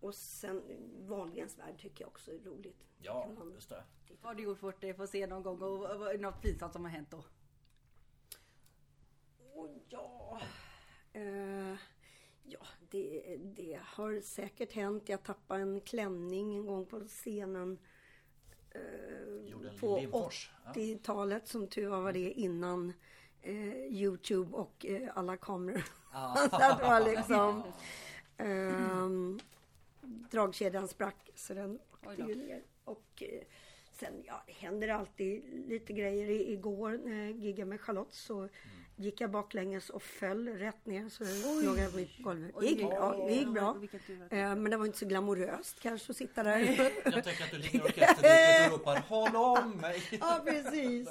och sen Wahlgrens värld tycker jag också är roligt. Ja, man- just det. Vad har du gjort för att det? Få se någon gång och och- och något pinsamt som har hänt då? Åh, ja. Eh, ja, det, det har säkert hänt. Jag tappade en klänning en gång på scenen. Eh, på Lindfors. Ja. 80-talet som tur var var det innan eh, Youtube och eh, alla kameror. så att det var liksom... ehm, dragkedjan sprack så den åkte ju ner. Och eh, sen, ja, det händer alltid lite grejer. I, igår när jag giggade med Charlotte så gick jag baklänges och föll rätt ner så låg jag på golvet. Det gick bra. Det gick bra. Eh, men det var inte så glamoröst kanske att sitta där. Jag tänker att du ligger i orkesterdiket och ropar Håll om mig! ja, precis.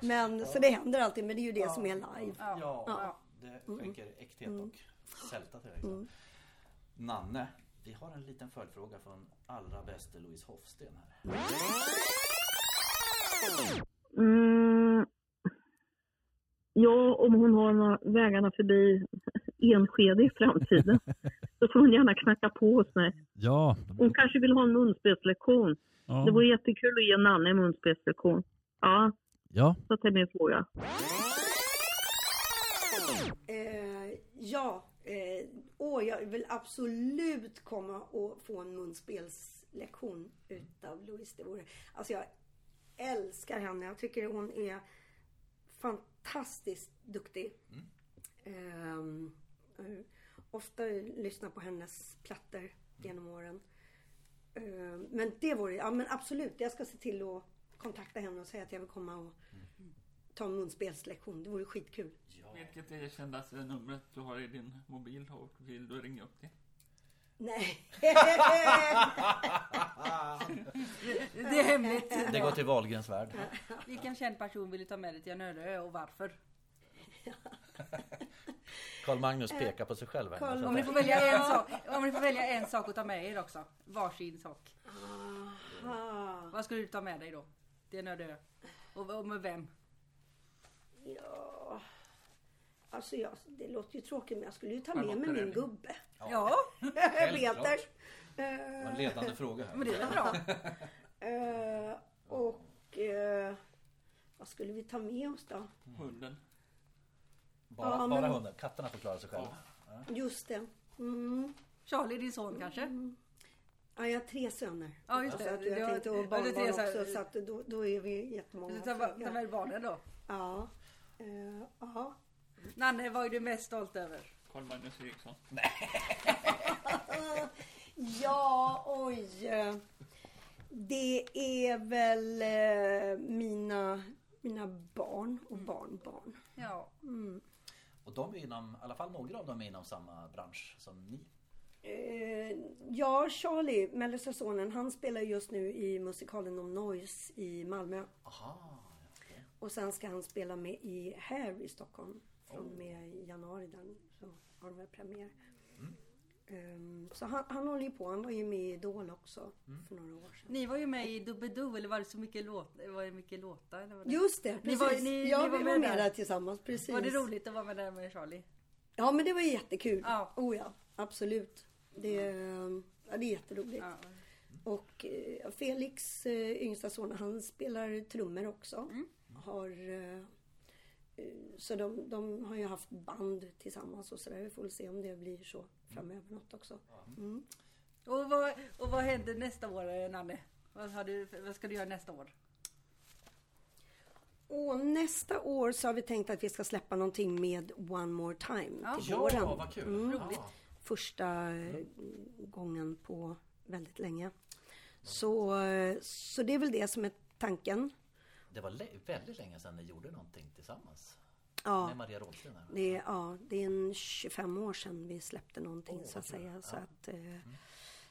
Men så det händer alltid, men det är ju det som är live. Ja, det skänker äkthet Mm. och sälta till dig. så. Nanne, vi har en liten följdfråga från allra bäste Louise Hofsten här. Ja, om hon har några vägarna förbi Enskede i framtiden så får hon gärna knacka på hos mig. Ja, Hon kanske vill ha en munspelslektion. ja, Det vore jättekul att ge Nanne en munspelslektion. Ja, ja. så det är min fråga. Eh, ja, eh, åh, jag vill absolut komma och få en munspelslektion utav Louise. Det vore, alltså jag älskar henne. Jag tycker hon är fantastiskt duktig. Mm. eh, ofta lyssnar på hennes plattor genom åren. Eh, Men det vore, ja men absolut. Jag ska se till att kontakta henne och säga att jag vill komma och ta en munspelslektion. Det vore skitkul. Vilket är det kändaste numret du har i din mobil och vill du ringa upp det? Nej. Det är hemligt. Det går till Wahlgrens värld. Vilken känd person vill du ta med dig till en öde och varför? Karl Magnus pekar på sig själv. Karl- Om ni får välja en sak, om ni får välja en sak att ta med er också. Varsin sak. Ah, Vad skulle du ta med dig då? Till en öde? Och, och med vem? ja. Alltså jag, det låter ju tråkigt men jag skulle ju ta med mig min gubbe. Ja, Peter. Det var en ledande fråga här. men det är väl bra. Eh, och eh, vad skulle vi ta med oss då? Hunden. Bara, Ja, bara men- hunden. Katterna får klara sig själva. Just det. Mm. Charlie, din son kanske? Ja, jag har tre söner. Ja, just det. Så att jag Ja, tänkte och ja, barnbarn här- också så att då, då är vi jättemånga. Du tar, tar med barnen då. Ja. Eh, ja. Nanne, vad är du mest stolt över? Carl Magnus Eriksson. Ja, oj. Det är väl eh, mina, mina barn och barnbarn. Ja, Och de är inom, i alla fall några av dem är inom samma bransch som ni. Eh, ja, Charlie, mellersta sonen, han spelar just nu i musikalen om Noise i Malmö. Aha. okej. Och sen ska han spela med i Hair i Stockholm. Från och med i januari där så har de väl premiär. Ehm, så han, han håller ju på. Han var ju med i Idol också för några år sedan. ni var ju med i Doobidoo eller var det så mycket låt, var det mycket låtar? Eller var det? Just det, Ni precis. var- ni- ja, ni var vi med var med där. där tillsammans. Precis. Var det roligt att vara med där med Charlie? Ja, men det var jättekul. Ja. Oh ja, absolut. Det, ja, det är jätteroligt. Ja. Och eh, Felix, eh, yngsta son, han spelar trummor också. Har, eh, eh, så de, de har ju haft band tillsammans och sådär. Vi får väl se om det blir så framöver något också. Mm. Och, vad, och vad händer nästa år eh, Nanne? Vad, har du, vad ska du göra nästa år? Och nästa år så har vi tänkt att vi ska släppa någonting med One More Time Ja. till Ja, våren. vad kul. Mm. Roligt. Ja. Första eh, gången på väldigt länge. Så, eh, så det är väl det som är tanken. Det var väldigt länge sedan ni gjorde någonting tillsammans. Ja. Med Maria Rådsten. Det ja, det är en 25 år sedan vi släppte någonting så att säga. Så, att, eh,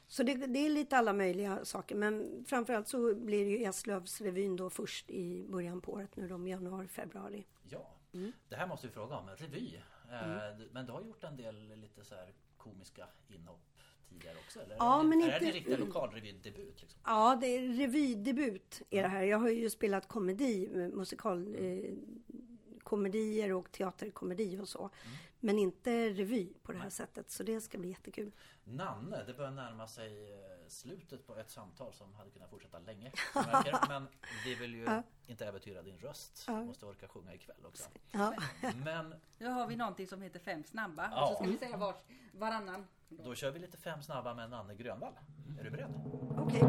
så det, det är lite alla möjliga saker. Men framförallt så blir det ju Eslövsrevyn då först i början på året nu då, januari, februari. Ja, Mm. det här måste vi fråga om. Revy. Eh, Men du har gjort en del lite så här komiska inhopp tidigare också? Eller? Ja, men är det inte- riktiga lokalrevydebut? Liksom? Ja, det är revydebut är det här. Jag har ju spelat komedi, musikal, eh, komedier och teaterkomedi och så. Men inte revy på det här sättet. Så det ska bli jättekul. Nanne, det börjar närma sig eh, slutet på ett samtal som hade kunnat fortsätta länge. Men vi vill ju inte äventyra din röst. Du måste orka sjunga ikväll också. Ja. Men Nu har vi någonting som heter Fem snabba. Ja. Och så ska vi säga vars, varannan. Då kör vi lite fem snabba med Nanne Grönvall. Är du beredd? Okej.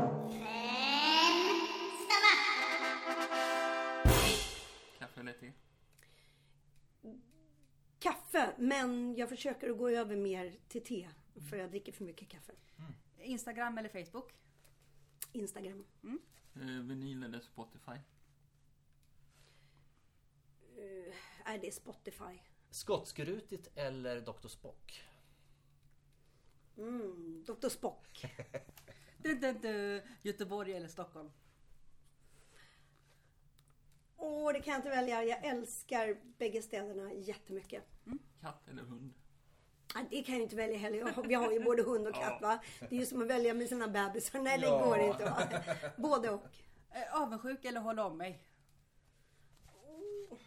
Kaffe eller te? Kaffe, men jag försöker att gå över mer till te. För jag dricker för mycket kaffe. Instagram eller Facebook? Instagram. Eh, vinyl eller Spotify? Uh, det är Spotify. Skottskrutigt eller Dr. Spock? Mm, Dr. Spock. Du, du, du. Göteborg eller Stockholm? Åh, det kan jag inte välja. Jag älskar bägge städerna jättemycket. Katt eller hund? Nej, det kan jag inte välja heller. Vi har ju både hund och katt va. Det är ju som att välja med sina bebisar. Nej, det Ja. går inte va. Både och. Avundsjuk eller hålla om mig? Nej,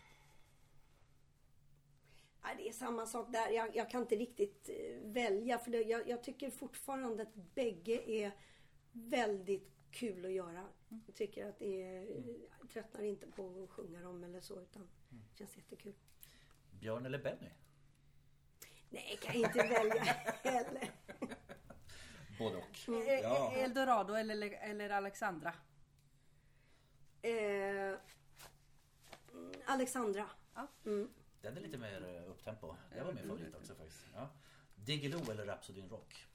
det är samma sak där. Jag, jag kan inte riktigt eh, välja. För det, jag, jag tycker fortfarande att bägge är väldigt kul att göra. Jag tycker att det är, jag tröttnar inte på att sjunga dem eller så. Utan det känns jättekul. Björn eller Benny? Nej, kan jag inte välja heller. Både och. Eh, Ja. eh, Eldorado eller, eller Alexandra? Eh, mm, Alexandra. Ja. Mm. Den är lite mer eh, upptempo. Det var min favorit också faktiskt. Ja. Diggiloo eller Rhapsody in Rock?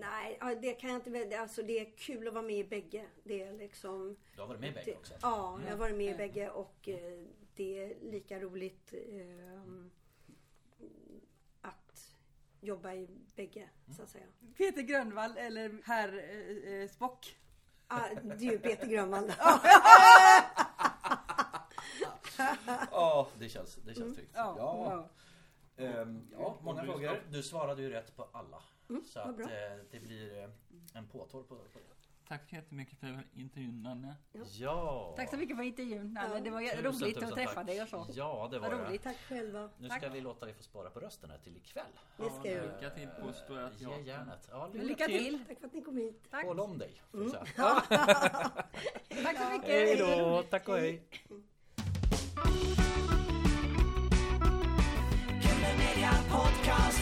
Nej, ja, det kan jag inte välja. Alltså det är kul att vara med i bägge. Det är liksom... Du har varit med i bägge också? Ja, jag har varit med i bägge och eh, det är lika roligt eh, att jobba i bägge, så att säga. Peter Grönvall eller herr eh, eh, Spock? Ah, det är ju Peter Grönvall. Ja, det känns, det känns tryggt. Ja, Ja. Ehm, ja, många du frågor. Du svarade ju rätt på alla. så vad att eh, det blir eh, en påtår på, på det. Tack så jättemycket för intervjun, Nanne. Ja. Tack så mycket för intervjun, Nanne. Det var tusen, roligt tusen att träffa tack. dig och så. Ja, det var, var roligt. Tack själva. Nu tack. ska vi låta dig få spara på rösten här till ikväll. Det ska jag. Lycka till eh, på Stora Teatern. Järnet. Ja, lycka, lycka till. till. Tack för att ni kom hit. Tack. Håll om dig. Mm. Tack så mycket. Hej då. Tack och hej. Podcast,